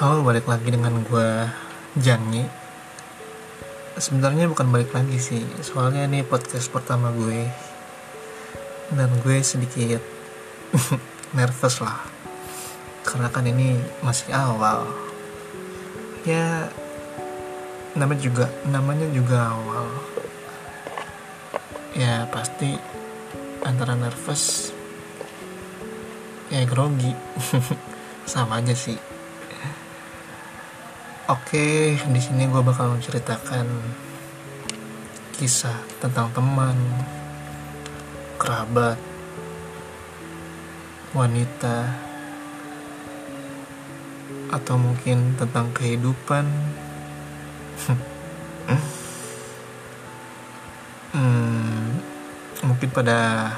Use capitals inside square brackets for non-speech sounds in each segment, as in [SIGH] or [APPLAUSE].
Halo, balik lagi dengan gue Jani. Sebenarnya bukan balik lagi sih, soalnya ini podcast pertama gue dan gue sedikit [LAUGHS] nervous lah, karena kan ini masih awal. Ya, namanya juga namanya juga awal. Ya pasti antara nervous ya grogi [LAUGHS] sama aja sih Oke, di sini gue bakal menceritakan kisah tentang teman, kerabat, wanita, atau mungkin tentang kehidupan. [LAUGHS] hmm, mungkin pada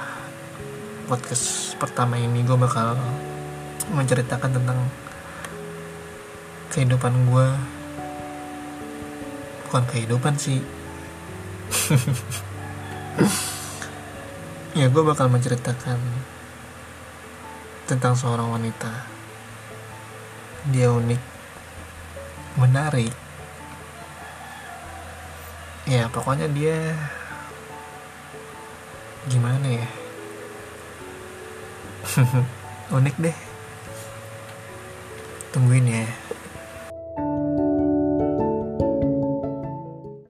podcast pertama ini gue bakal menceritakan tentang kehidupan gue bukan kehidupan sih. [LAUGHS] Ya gue bakal menceritakan tentang seorang wanita. Dia unik menarik. Ya pokoknya dia gimana ya? [LAUGHS] Unik deh. Tungguin ya